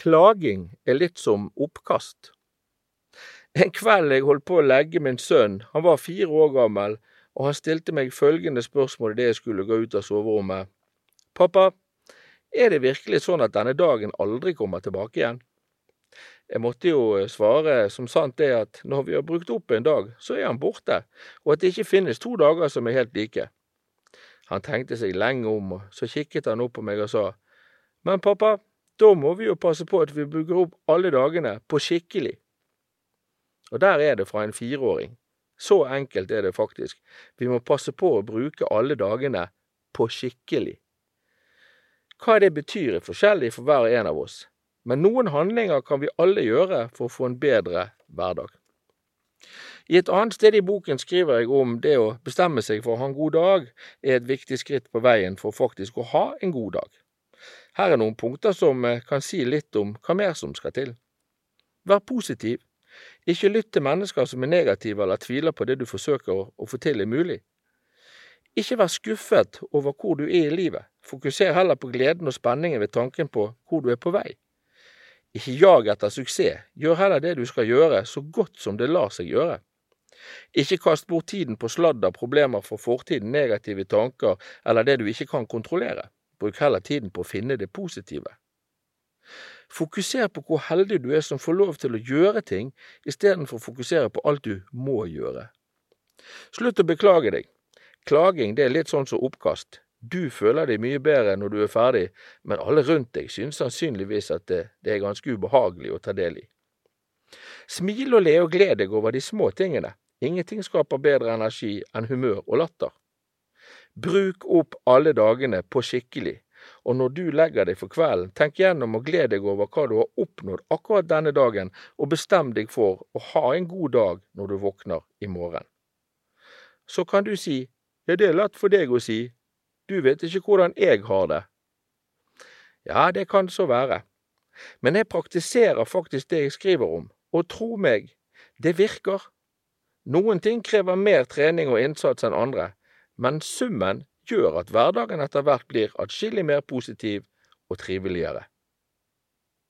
Klaging er litt som oppkast. En kveld jeg holdt på å legge min sønn, han var fire år gammel, og han stilte meg følgende spørsmål idet jeg skulle gå ut av soverommet. Pappa, er det virkelig sånn at denne dagen aldri kommer tilbake igjen? Jeg måtte jo svare som sant det at når vi har brukt opp en dag, så er han borte, og at det ikke finnes to dager som er helt like. Han tenkte seg lenge om, og så kikket han opp på meg og sa, Men pappa, da må vi jo passe på at vi bruker opp alle dagene på skikkelig. Og der er det fra en fireåring. Så enkelt er det faktisk. Vi må passe på å bruke alle dagene på skikkelig. Hva det betyr er forskjellig for hver en av oss, men noen handlinger kan vi alle gjøre for å få en bedre hverdag. I et annet sted i boken skriver jeg om det å bestemme seg for å ha en god dag er et viktig skritt på veien for faktisk å ha en god dag. Her er noen punkter som eh, kan si litt om hva mer som skal til. Vær positiv. Ikke lytt til mennesker som er negative eller tviler på det du forsøker å få til er mulig. Ikke vær skuffet over hvor du er i livet, fokuser heller på gleden og spenningen ved tanken på hvor du er på vei. Ikke jag etter suksess, gjør heller det du skal gjøre så godt som det lar seg gjøre. Ikke kast bort tiden på sladder, problemer for fortiden, negative tanker eller det du ikke kan kontrollere. Bruk heller tiden på å finne det positive. Fokuser på hvor heldig du er som får lov til å gjøre ting, istedenfor å fokusere på alt du må gjøre. Slutt å beklage deg. Klaging det er litt sånn som oppkast. Du føler deg mye bedre når du er ferdig, men alle rundt deg synes sannsynligvis at det, det er ganske ubehagelig å ta del i. Smil og le og gled deg over de små tingene. Ingenting skaper bedre energi enn humør og latter. Bruk opp alle dagene på skikkelig, og når du legger deg for kvelden, tenk gjennom og gled deg over hva du har oppnådd akkurat denne dagen, og bestem deg for å ha en god dag når du våkner i morgen. Så kan du si, ja, det er lett for deg å si, du vet ikke hvordan jeg har det. Ja, det kan så være. Men jeg praktiserer faktisk det jeg skriver om, og tro meg, det virker. Noen ting krever mer trening og innsats enn andre, men summen gjør at hverdagen etter hvert blir atskillig mer positiv og triveligere.